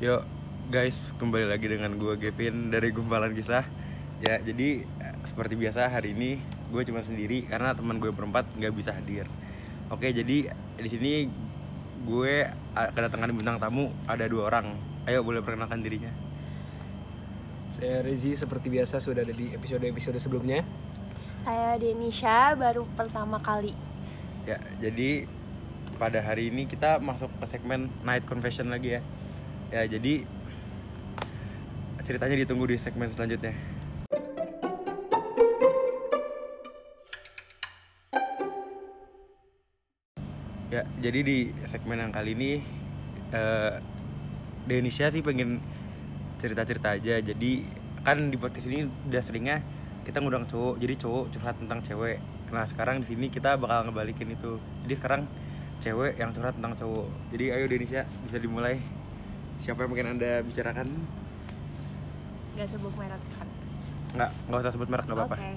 Yuk guys, kembali lagi dengan gue Gavin dari Gumpalan Kisah. Ya jadi eh, seperti biasa hari ini gue cuma sendiri karena teman gue berempat nggak bisa hadir. Oke jadi di sini gue eh, kedatangan bintang tamu ada dua orang. Ayo boleh perkenalkan dirinya. Saya Rezi seperti biasa sudah ada di episode-episode sebelumnya. Saya Denisha baru pertama kali. Ya jadi pada hari ini kita masuk ke segmen Night Confession lagi ya Ya jadi ceritanya ditunggu di segmen selanjutnya Ya, jadi di segmen yang kali ini eh Denisha sih pengen cerita-cerita aja. Jadi kan di podcast ini udah seringnya kita ngundang cowok, jadi cowok curhat tentang cewek. Nah sekarang di sini kita bakal ngebalikin itu. Jadi sekarang cewek yang curhat tentang cowok. Jadi ayo Denisha bisa dimulai. Siapa yang pengen anda bicarakan? Gak sebut merek kan. Nggak, nggak usah sebut merek nggak apa-apa. Oke.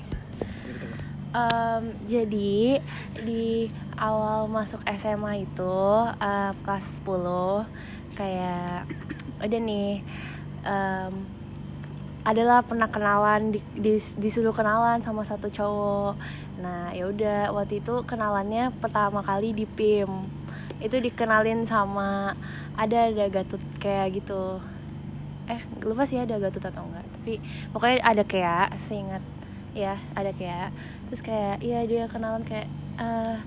Em, jadi di awal masuk SMA itu eh, kelas 10 kayak udah nih em, adalah pernah kenalan di, di- disuruh kenalan sama satu cowok. Nah, ya udah waktu itu kenalannya pertama kali di PIM. Itu dikenalin sama ada ada Gatut kayak gitu. Eh, lupa sih ada Gatut atau enggak. Tapi pokoknya ada kayak seingat. Ya ada kayak terus kayak iya dia kenalan kayak eh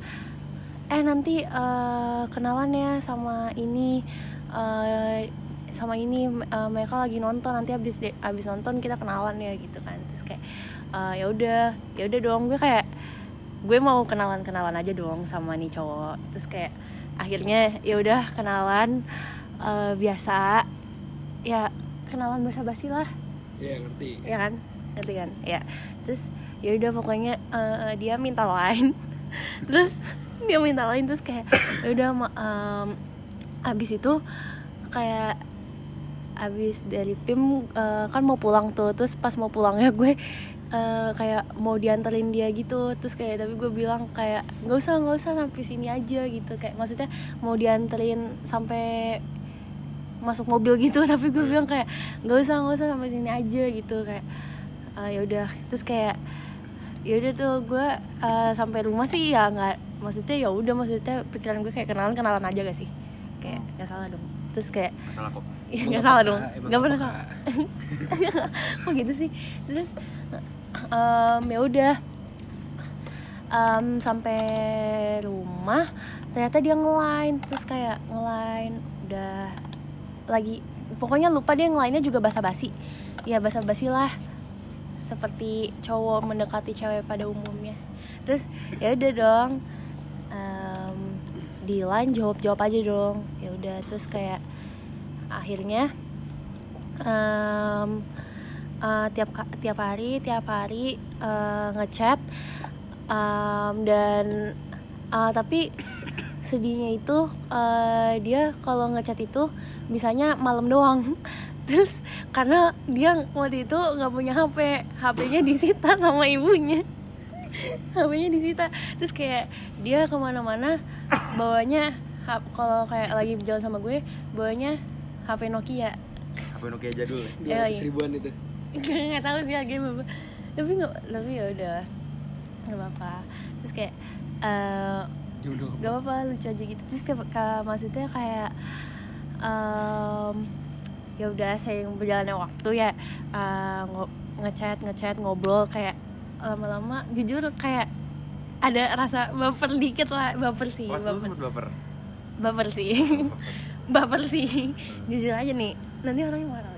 eh nanti eh, kenalan ya sama ini eh, sama ini eh, mereka lagi nonton. Nanti habis habis nonton kita kenalan ya gitu kan. Terus kayak eh, ya udah ya udah dong. Gue kayak gue mau kenalan kenalan aja dong sama nih cowok. Terus kayak akhirnya ya udah kenalan eh, biasa. Ya kenalan basa basi lah. Iya ngerti. ya kan? Ngerti kan? Ya terus ya udah pokoknya eh, dia minta line terus dia minta line terus kayak ya udah em, abis itu kayak abis dari pim eh, kan mau pulang tuh. Terus pas mau pulangnya gue eh, kayak mau dianterin dia gitu. Terus kayak tapi gue bilang kayak nggak usah nggak usah sampai sini aja gitu. Kayak maksudnya mau dianterin sampai masuk mobil gitu tapi gue bilang kayak nggak usah nggak usah sampai sini aja gitu. Kayak "Ah, ya udah. Terus kayak ya udah tuh gue eh, sampai rumah sih ya nggak maksudnya ya udah maksudnya pikiran gue kayak kenalan kenalan aja gak sih? Kayak nggak salah dong. Terus kayak Masalah kok. nggak salah dong. Nggak pernah salah. kok gitu sih? Terus em, ya udah. Em, sampai rumah ternyata dia ngelain terus kayak ngelain udah lagi pokoknya lupa dia ngelainnya juga basa-basi. Ya basa-basi lah seperti cowok mendekati cewek pada umumnya. Terus ya udah dong. Em, di line jawab jawab aja dong. Ya udah terus kayak akhirnya em, eh, tiap tiap hari tiap hari eh, ngechat em, dan eh, tapi sedihnya itu eh, dia kalau ngechat itu bisanya malam doang terus karena dia waktu itu nggak punya HP HP-nya disita sama ibunya HP-nya disita terus kayak dia ke mana-mana bawanya hap- kalau kayak lagi berjalan sama gue bawanya HP Nokia HP Nokia jadul ya? Ya, ratus iya. ribuan itu. Nggak tahu sih harganya berapa. Tapi nggak tapi ya udah nggak apa-apa. Terus kayak eh Jodoh. gak apa-apa lucu aja gitu. Terus kayak, kayak- maksudnya kayak em, ya udah saya berjalannya waktu ya eh, ngo- ngechat ngechat ngobrol kayak lama-lama jujur kayak ada rasa baper dikit lah baper sih lu baper. baper? baper sih. Baper sih. Jujur aja nih nanti orangnya marah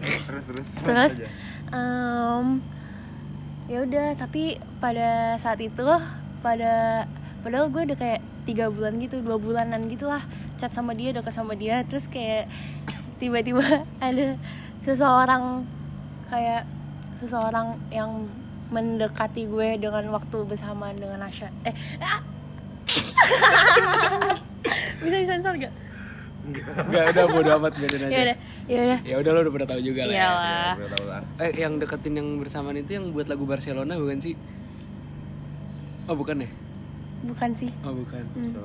Terus terus. terus em, ya udah tapi pada saat itu pada padahal gue udah kayak tiga bulan gitu dua bulanan gitulah chat sama dia dekat sama dia terus kayak tiba-tiba ada seseorang kayak seseorang yang mendekati gue dengan waktu bersamaan dengan Asya eh ah! bisa disensor gak? Enggak udah bodo amat biarin aja. ya udah ya udah Ya udah lo udah pada tahu juga lah. ya. Iyalah. Ya, udah tau lah. Eh yang deketin yang bersamaan itu yang buat lagu Barcelona bukan sih? Oh bukan ya? bukan sih Oh bukan. Hmm.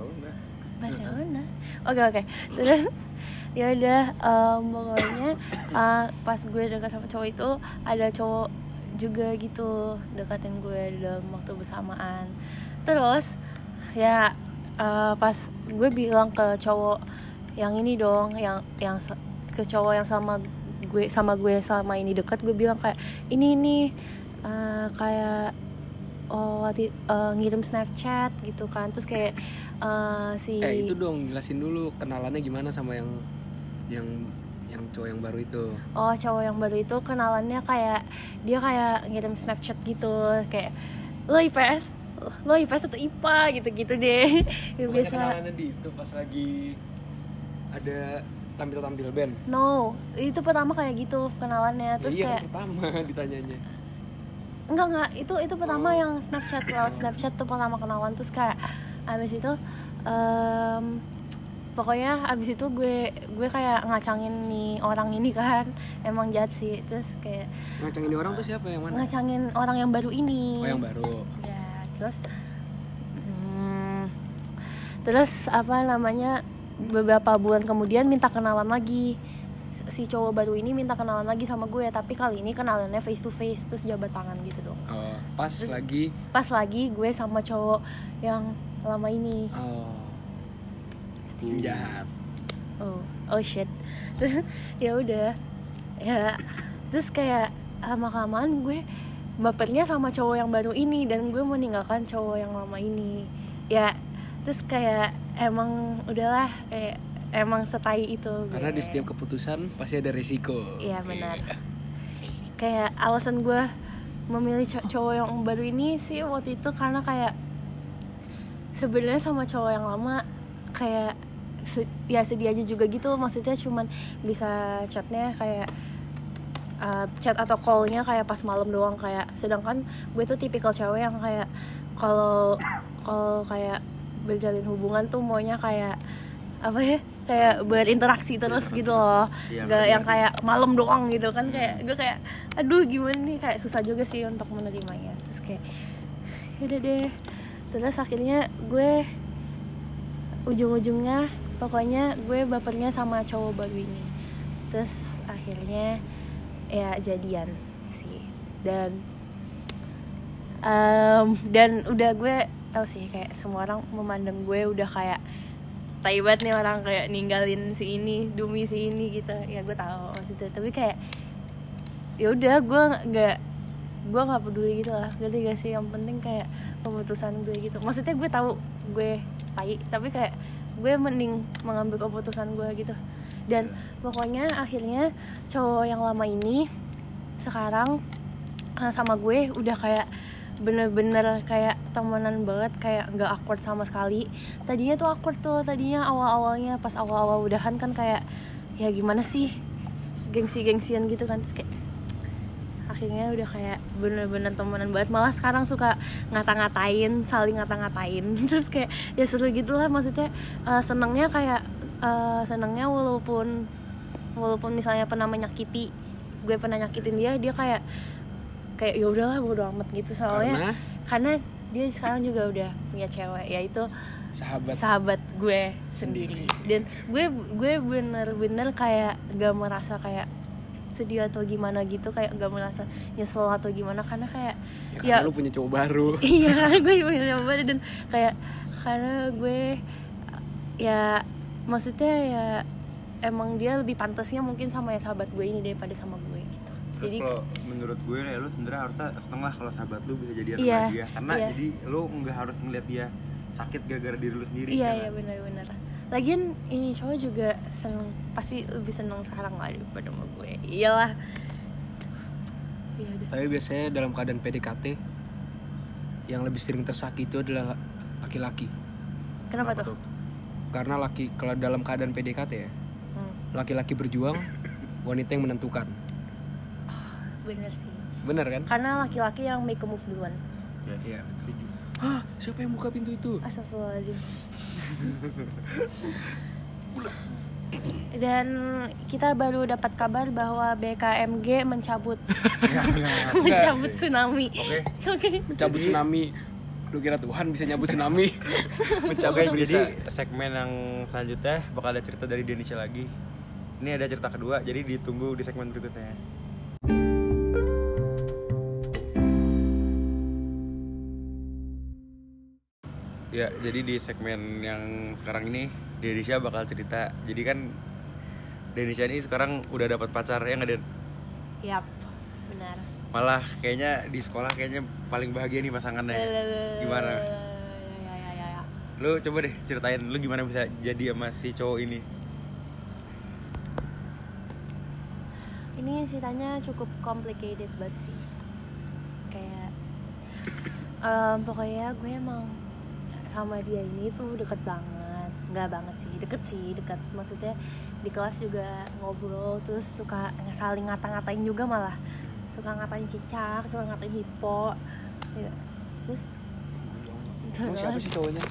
Barcelona oke oke terus ya udah em, pokoknya uh, pas gue dekat sama cowok itu ada cowok juga gitu deketin gue dalam waktu bersamaan terus ya uh, pas gue bilang ke cowok yang ini dong yang yang ke cowok yang sama gue sama gue selama ini dekat gue bilang kayak ini ini uh, kayak oh uh, ngirim Snapchat gitu kan. Terus kayak uh, si Eh itu dong jelasin dulu kenalannya gimana sama yang yang yang cowok yang baru itu. oh cowok yang baru itu kenalannya kayak dia kayak ngirim Snapchat gitu kayak lo IPS lo IPS atau IPA gitu-gitu deh. Ya, Bukannya biasa kenalannya di itu pas lagi ada tampil-tampil band. no itu pertama kayak gitu kenalannya terus ya, iya kayak pertama ditanyanya. enggak enggak itu itu pertama Oh. yang Snapchat lewat Snapchat tuh pertama kenalan terus kayak abis itu em, pokoknya abis itu gue gue kayak ngacangin nih orang ini kan emang jahat sih terus kayak Ngacangin orang tuh siapa yang mana? ngacangin orang yang baru ini Oh yang baru. ya terus hmm, terus apa namanya beberapa bulan kemudian minta kenalan lagi. Si cowok baru ini minta kenalan lagi sama gue tapi kali ini kenalannya face to face terus jabat tangan gitu dong. Oh, pas Terus- lagi? pas lagi gue sama cowok yang lama ini. Oh. Jahat. oh oh shit. Terus ya udah. Ya terus kayak lama kelamaan gue bapernya sama cowok yang baru ini dan gue meninggalkan cowok yang lama ini. Ya terus kayak emang udahlah kayak emang setai itu Karena gue. di setiap keputusan pasti ada resiko. Iya benar. Kayak alasan gue memilih co- cowok yang baru ini sih waktu itu karena kayak sebenarnya sama cowok yang lama kayak ya sedih aja juga gitu maksudnya cuman bisa chatnya kayak uh, chat atau callnya kayak pas malam doang kayak sedangkan gue tuh tipikal cewek yang kayak kalau kalau kayak berjalin hubungan tuh maunya kayak apa ya kayak berinteraksi terus gitu loh. Iya, gak yang kayak malam doang gitu kan kayak gue kayak aduh gimana nih? Kayak susah juga sih untuk menerimanya. Terus kayak udah deh. Terus akhirnya gue ujung-ujungnya pokoknya gue bapernya sama cowok baru ini. Terus akhirnya ya jadian sih. Dan em, dan udah gue tahu sih kayak semua orang memandang gue udah kayak tai banget nih orang kayak ninggalin si ini demi si ini gitu. Ya gue tahu maksudnya. Tapi kayak ya udah gue nggak gue nggak peduli gitu lah. Ngerti gak sih? Yang penting kayak keputusan gue gitu. Maksudnya gue tahu gue tai tapi kayak gue mending mengambil keputusan gue gitu. Dan pokoknya akhirnya cowok yang lama ini sekarang eh, sama gue udah kayak bener-bener kayak temenan banget kayak nggak awkward sama sekali. Tadinya tuh awkward tuh tadinya awal-awalnya pas awal-awal udahan kan kayak ya gimana sih gengsi-gengsian gitu kan terus kayak akhirnya udah kayak bener-bener temenan banget. Malah sekarang suka ngata-ngatain saling ngata-ngatain. Terus kayak ya seru gitu lah maksudnya eh, senangnya kayak eh, senangnya walaupun walaupun misalnya pernah menyakiti gue pernah nyakitin dia dia kayak kayak ya udahlah bodo amat gitu. Soalnya Karena? karena dia sekarang juga udah punya cewek yaitu sahabat. sahabat gue sendiri. Dan gue gue bener-bener kayak gak merasa kayak sedih atau gimana gitu kayak gak merasa nyesel atau gimana karena kayak ya, karena lu punya cowok baru. Iya karena gue punya coba dan kayak karena gue ya maksudnya ya emang dia lebih pantasnya mungkin sama ya sahabat gue ini daripada sama gue gitu. Terus jadi kalau menurut gue ya lu sebenarnya harusnya setengah kalau sahabat lu bisa jadian Iya, sama dia karena iya. jadi lu nggak harus melihat dia sakit gara-gara diri lu sendiri iya kan? iya benar-benar lagian ini cowok juga seneng pasti lebih seneng sekarang lah daripada sama gue. Iyalah. Iya udah. Tapi biasanya dalam keadaan PDKT yang lebih sering tersakiti itu adalah laki-laki. Kenapa, tuh, karena laki kalau dalam keadaan PDKT ya Hmm, laki-laki berjuang wanita yang menentukan bener sih bener kan karena laki-laki yang make a move duluan iya betul Hah, siapa yang buka pintu itu Astagfirullahaladzim Dan kita baru dapat kabar bahwa BKMG mencabut enggak. mencabut tsunami. Oke. Oke. mencabut tsunami lu kira Tuhan bisa nyabut tsunami Oke, jadi segmen yang selanjutnya bakal ada cerita dari Denisha lagi. Ini ada cerita kedua, jadi ditunggu di segmen berikutnya. Ya, jadi di segmen yang sekarang ini Denisha bakal cerita. Jadi kan Denisha ini sekarang udah dapat pacar ya nggak Den? Yap, benar. Malah kayaknya di sekolah kayaknya paling bahagia nih pasangannya. Gimana? Ya, ya, ya, ya. Lu coba deh ceritain lu gimana bisa jadi sama si cowok ini. Ini ceritanya cukup complicated banget sih. Kayak em, pokoknya gue emang sama dia ini tuh deket banget. Nggak banget sih, deket sih, deket. Maksudnya di kelas juga ngobrol terus suka saling ngata-ngatain juga malah. Suka ngatain cicak, suka ngatain hipo. Ya. Terus Emang siapa sih cowoknya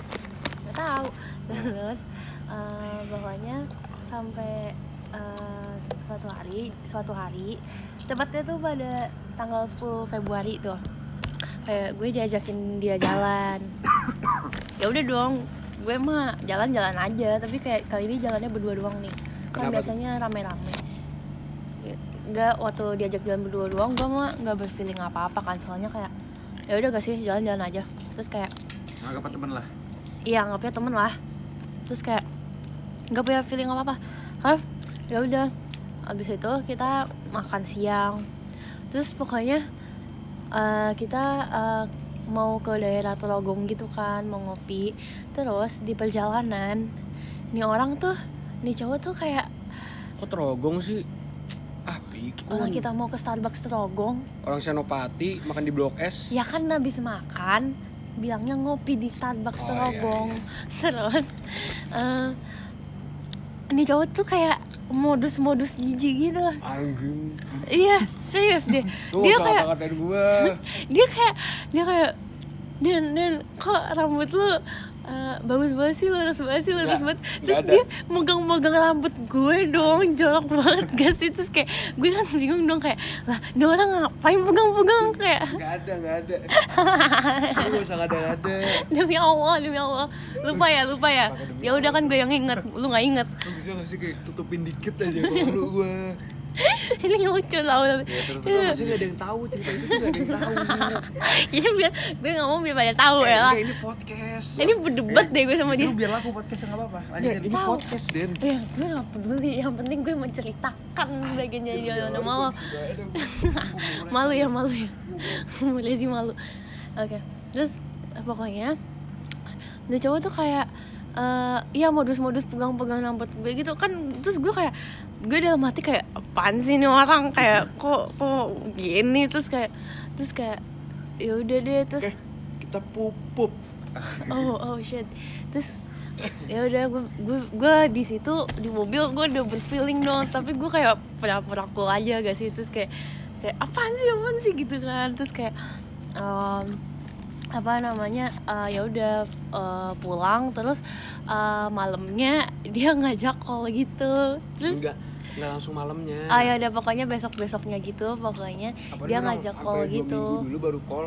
nggak tahu terus eh, pokoknya sampai eh, suatu hari suatu hari tepatnya tuh pada tanggal 10 Februari tuh kayak gue diajakin dia jalan ya udah dong gue mah jalan-jalan aja tapi kayak kali ini jalannya berdua doang nih. Kan Kenapa biasanya rame-rame. Nggak waktu diajak jalan berdua doang gue mah nggak berfeeling apa-apa kan soalnya kayak ya udah gak sih jalan-jalan aja. Terus kayak Anggap temen lah. iya anggapnya temen lah. Terus kayak nggak punya feeling apa apa Hah? ya udah abis itu kita makan siang. Terus pokoknya eh, kita eh, mau ke daerah Telogong gitu kan mau ngopi. Terus di perjalanan nih orang tuh nih cowok tuh kayak kok terogong sih? Ah pikun orang kita mau ke Starbucks Telogong orang Senopati makan di blok S? Ya kan habis makan bilangnya ngopi di Starbucks Oh, Telogong terus eh ini cowok tuh kayak modus-modus jijik gitu anjing. Iya serius deh tuh dia kayak gua. Dia kayak dia kayak dan dan kok rambut lu eh, bagus banget sih lurus banget sih lurus Nggak, banget. nggak terus ada. dia megang-megang rambut gue dong jorok banget gak sih? Terus kayak gue kan bingung dong kayak lah ini orang ngapain pegang-pegang kayak? Nggak ada nggak ada. Lu gak usah ada ada demi Allah demi Allah. Lupa ya lupa ya. Ya udah kan gue yang inget lu nggak inget. Lu bisa gak sih kayak tutupin dikit aja kalau lu gua ini lucu lah udah. Lu masih gak ada yang tahu cerita itu tuh gak ada yang tahu ini biar gue nggak mau biar pada tahu ya. lah Enggak, ini podcast. Ini berdebat deh gue sama dia. biar laku podcast nggak apa-apa. Lanjutin. ini Tahu. podcast Den ya gue gak peduli. Yang penting gue menceritakan bagian jadi dia nama lo malu ya malu ya. mulai sih malu. Oke terus pokoknya dia cowok tuh kayak eh iya modus-modus pegang-pegang rambut gue gitu. Kan terus gue kayak gue dalam hati kayak apaan sih ini orang? Kayak kok kok gini? Terus kayak terus kayak ya udah deh terus Oke, kita pupup. Oh oh shit. Terus ya udah gue gue gue di situ di mobil gue udah berfeeling dong. Tapi gue kayak pura-pura cool aja gak sih? Terus kayak kayak apaan sih apaan sih? Gitu kan. Terus kayak em, apa namanya eh, ya udah eh, pulang. Terus eh, malamnya dia ngajak call gitu. Terus Enggak, enggak langsung malamnya. Ah ya udah pokoknya besok besoknya gitu pokoknya Apa dia ngajak call dua gitu. minggu dulu baru call.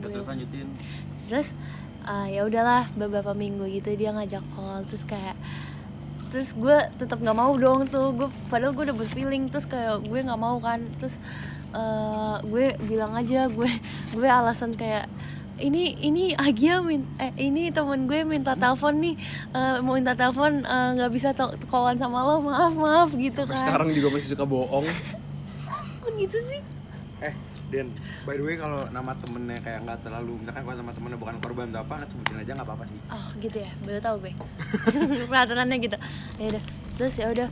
Udah terus lanjutin. terus ah, ya udahlah beberapa minggu gitu dia ngajak call terus kayak terus gue tetap nggak mau dong tuh gue padahal gue udah berfeeling terus kayak gue nggak mau kan terus eh, gue bilang aja gue gue alasan kayak ini ini Agia min eh ini temen gue minta telepon nih eh, mau minta telepon eh, nggak bisa to- callan sama lo maaf maaf gitu kan sekarang juga masih suka bohong kok gitu sih Eh, Den, by the way kalau nama temennya kayak nggak terlalu, misalkan kalau nama temennya bukan korban atau apa, sebutin aja nggak apa-apa sih. Oh gitu ya, baru tahu gue. Peraturannya gitu. Ya udah, terus ya udah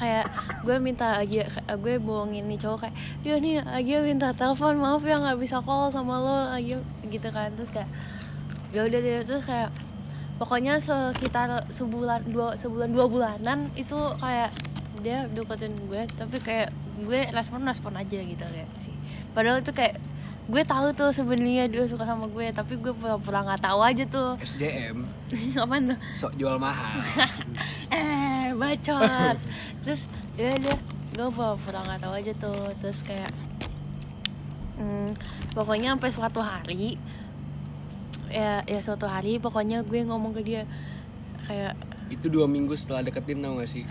kayak gue minta Agia, gue bohongin nih cowok kayak, ya nih Agia minta telepon, maaf ya nggak bisa call sama lo, Agia gitu kan. Terus kayak, ya udah deh, terus kayak pokoknya sekitar sebulan dua sebulan dua bulanan itu kayak dia deketin gue tapi kayak gue respon respon aja gitu kayak sih. Padahal itu kayak gue tahu tuh sebenarnya dia suka sama gue tapi gue pura-pura nggak tahu aja tuh. SDM apaan tuh? Sok jual mahal bacot terus ya udah gue pura-pura nggak tahu aja tuh terus kayak Hmm, pokoknya sampai suatu hari ya ya suatu hari pokoknya gue ngomong ke dia kayak Itu dua minggu setelah deketin tau gak sih?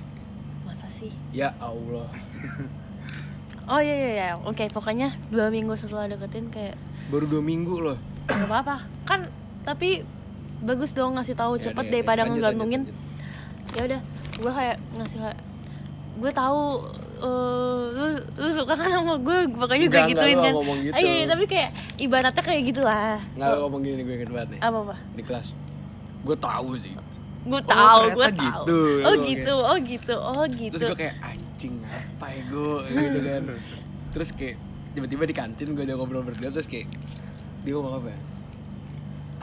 masa sih Ya Allah. oh iya iya iya oke pokoknya dua minggu setelah deketin kayak Baru dua minggu loh. nggak apa apa kan tapi bagus dong ngasih tahu Ya cepet ya daripada. Lanjut, ngegantungin ya udah gue kayak ngasih kayak gue tahu eh, lu lu suka kan sama gue pokoknya gue gituin kan ngomong gitu. Ah, iya, iya, tapi kayak ibaratnya kayak gitulah Nggak lo ngomong gini gue inget banget nih. apa apa Di kelas. Gue tahu sih. gue tahu gue ternyata tahu gitu. oh gitu oh gitu oh gitu Terus gue kayak anjing apa ya gue gitu kan. Terus kayak tiba-tiba di kantin gue udah ngobrol berdua terus kayak dia ngomong apa ya?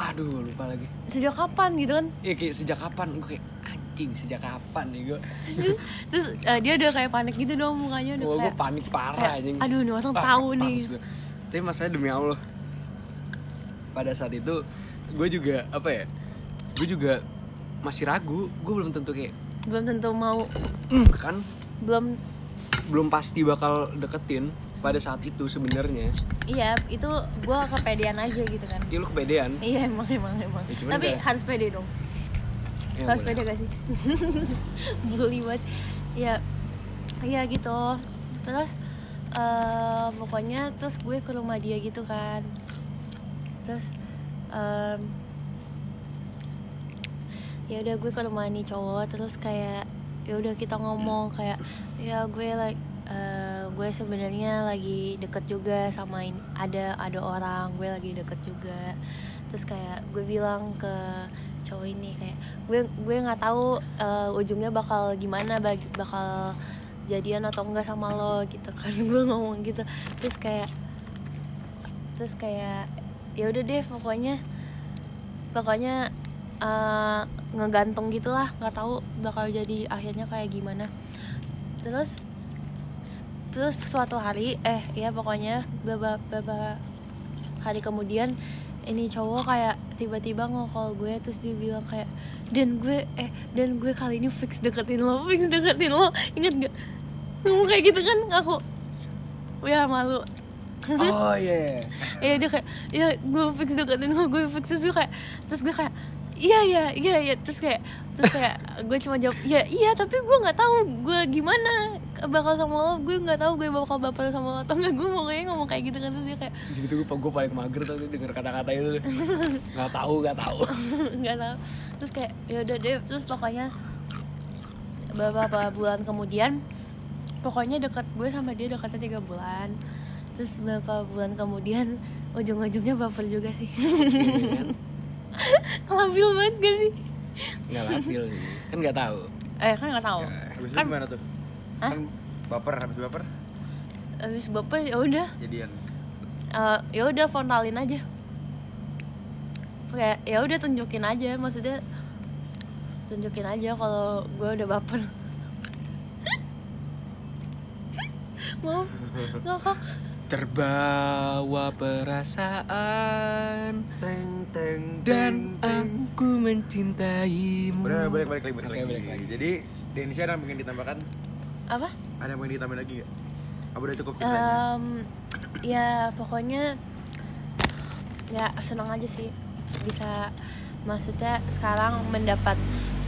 Aduh gue lupa lagi. sejak kapan gitu kan Iya kayak sejak kapan gue kayak anjing sejak kapan nih gue. terus eh, dia udah kayak panik gitu dong mukanya udah Gue kayak panik parah anjing. aduh nih orang tahu nih. gua. Tapi masalahnya demi Allah Pada saat itu Gue juga Apa ya Gue juga Masih ragu. Gue belum tentu kayak belum tentu mau. "Hmm," Kan? Belum. Belum pasti bakal deketin Pada saat itu sebenarnya. Iya itu gue kepedean aja gitu kan. Ya lu kepedean. Iya emang emang emang. Ya, tapi kayak- harus pede dong ya, harus pede gak sih? Bully banget. Ya ya gitu. Terus eh, pokoknya terus gue ke rumah dia gitu kan. Terus em, ya udah gue ke rumah nih cowok. Terus kayak ya udah kita ngomong kayak ya gue like eh, gue sebenarnya lagi deket juga sama in- ada ada orang. Gue lagi deket juga. Terus kayak gue bilang ke cowok ini kayak gue gue nggak tahu eh, ujungnya bakal gimana bakal jadian atau enggak sama lo gitu kan. Gue ngomong gitu. Terus kayak terus kayak ya udah deh pokoknya pokoknya eh, ngegantung gitulah nggak tahu bakal jadi akhirnya kayak gimana. Terus terus suatu hari eh ya pokoknya beberapa hari kemudian ini cowok kayak tiba-tiba ngokol gue terus dia bilang kayak dan gue eh dan gue kali ini fix deketin lo fix deketin lo. Inget gak ngomong kayak gitu kan aku ya malu. Oh iya ya dia kayak ya gue fix deketin lo gue fix. Terus gue kayak terus gue kayak iya iya iya iya. Terus kayak terus kayak gue cuma jawab iya iya tapi gue nggak tahu gue gimana bakal sama lo gue nggak tahu gue bakal baper sama lo atau enggak gue mau kayak ngomong kayak gitu kan terus dia kayak Gitu gue, gue paling mager tuh denger kata-kata itu Gak tahu gak tahu. Nggak tahu. Terus kayak ya udah deh terus pokoknya beberapa bulan kemudian pokoknya dekat gue sama dia dekatnya tiga bulan. Terus beberapa bulan kemudian ujung-ujungnya baper juga sih. Labil banget gak sih? Gak lapil sih. Kan gak tahu. Eh kan nggak tahu. Habis itu kan gimana tuh? Hah? Kan baper, habis baper habis baper ya udah jadian. Eh, ya udah frontalin aja kayak ya udah tunjukin aja maksudnya tunjukin aja kalau gue udah baper maaf ngakak Terbawa perasaan Teng teng Dan teng, teng. aku mencintaimu Udah balik balik lagi balik balik lagi. Jadi di Indonesia ada yang pengen ditambahkan? Apa Ada yang pengen ditambah lagi gak? Apa udah cukup ceritanya? Em, ya pokoknya ya senang aja sih bisa maksudnya sekarang mendapat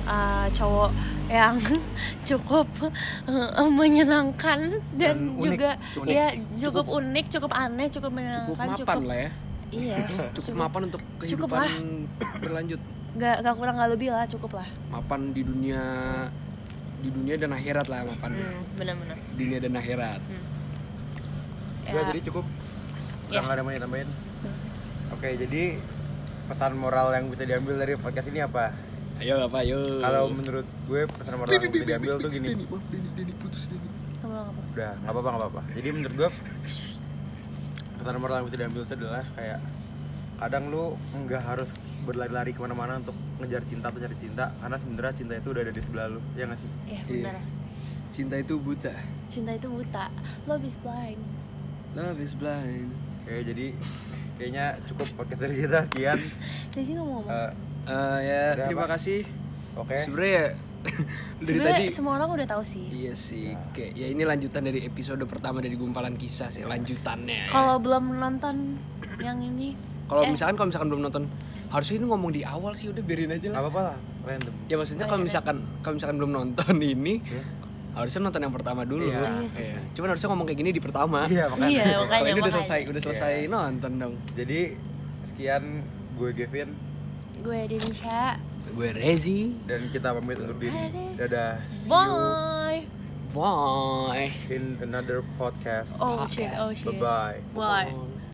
uh, cowok yang cukup uh, menyenangkan dan, Dan unik, juga cukup ya cukup unik cukup aneh cukup Cukup menyenangkan mapan lah ya iya Cukup mapan untuk Cukup kehidupan lah. berlanjut nggak nggak kurang nggak lebih lah cukup lah Mapan di dunia di dunia dan akhirat lah mapan hmm, benar-benar. Dunia dan akhirat. Udah ya, jadi cukup? Ya. nggak ada yang mau ditambahin? Oke jadi pesan moral yang bisa diambil dari podcast ini apa? ayo apa? Ayo. Kalau menurut gue pesan moral yang bisa diambil tuh gini. Maaf putus. Udah nggak apa-apa nggak apa-apa. Jadi menurut gue pesan moral yang bisa diambil itu adalah kayak kadang lu nggak harus berlari-lari ke mana-mana untuk ngejar cinta atau cari cinta karena sebenarnya cinta itu udah ada di sebelah lu ya nggak sih? Ya Iya. benar. Cinta itu buta. Cinta itu buta. Love is blind. Love is blind. Oke jadi kayaknya cukup podcast dari kita sekian. Jadi ngomong Eh, Eh, ya Udah terima apa? kasih. Oke. Sebenarnya ya dari Sebenarnya tadi semua orang udah tahu sih. Iya sih, kayak ya ini lanjutan dari episode pertama dari gumpalan kisah sih, lanjutannya. Kalau belum nonton yang ini, Kalau eh. misalkan kalau misalkan belum nonton, harusnya ini ngomong di awal sih udah biarin aja Gak lah. apa-apa lah, random. Ya maksudnya Oh, kalau misalkan kalau misalkan belum nonton ini, Ya. harusnya nonton yang pertama dulu. Iya. Oh, iya sih. Iya. Cuman harusnya ngomong kayak gini di pertama. Iya, makanya. Iya, Kalau makanya. ini udah makanya. selesai, udah selesai Iya. nonton dong. Jadi sekian gue Gavin Gue Denisha. Gue Rezi. dan kita pamit undur diri. Dadah. See you Bye. Bye. in another podcast. Oh shit, oh shit. Bye bye. Bye.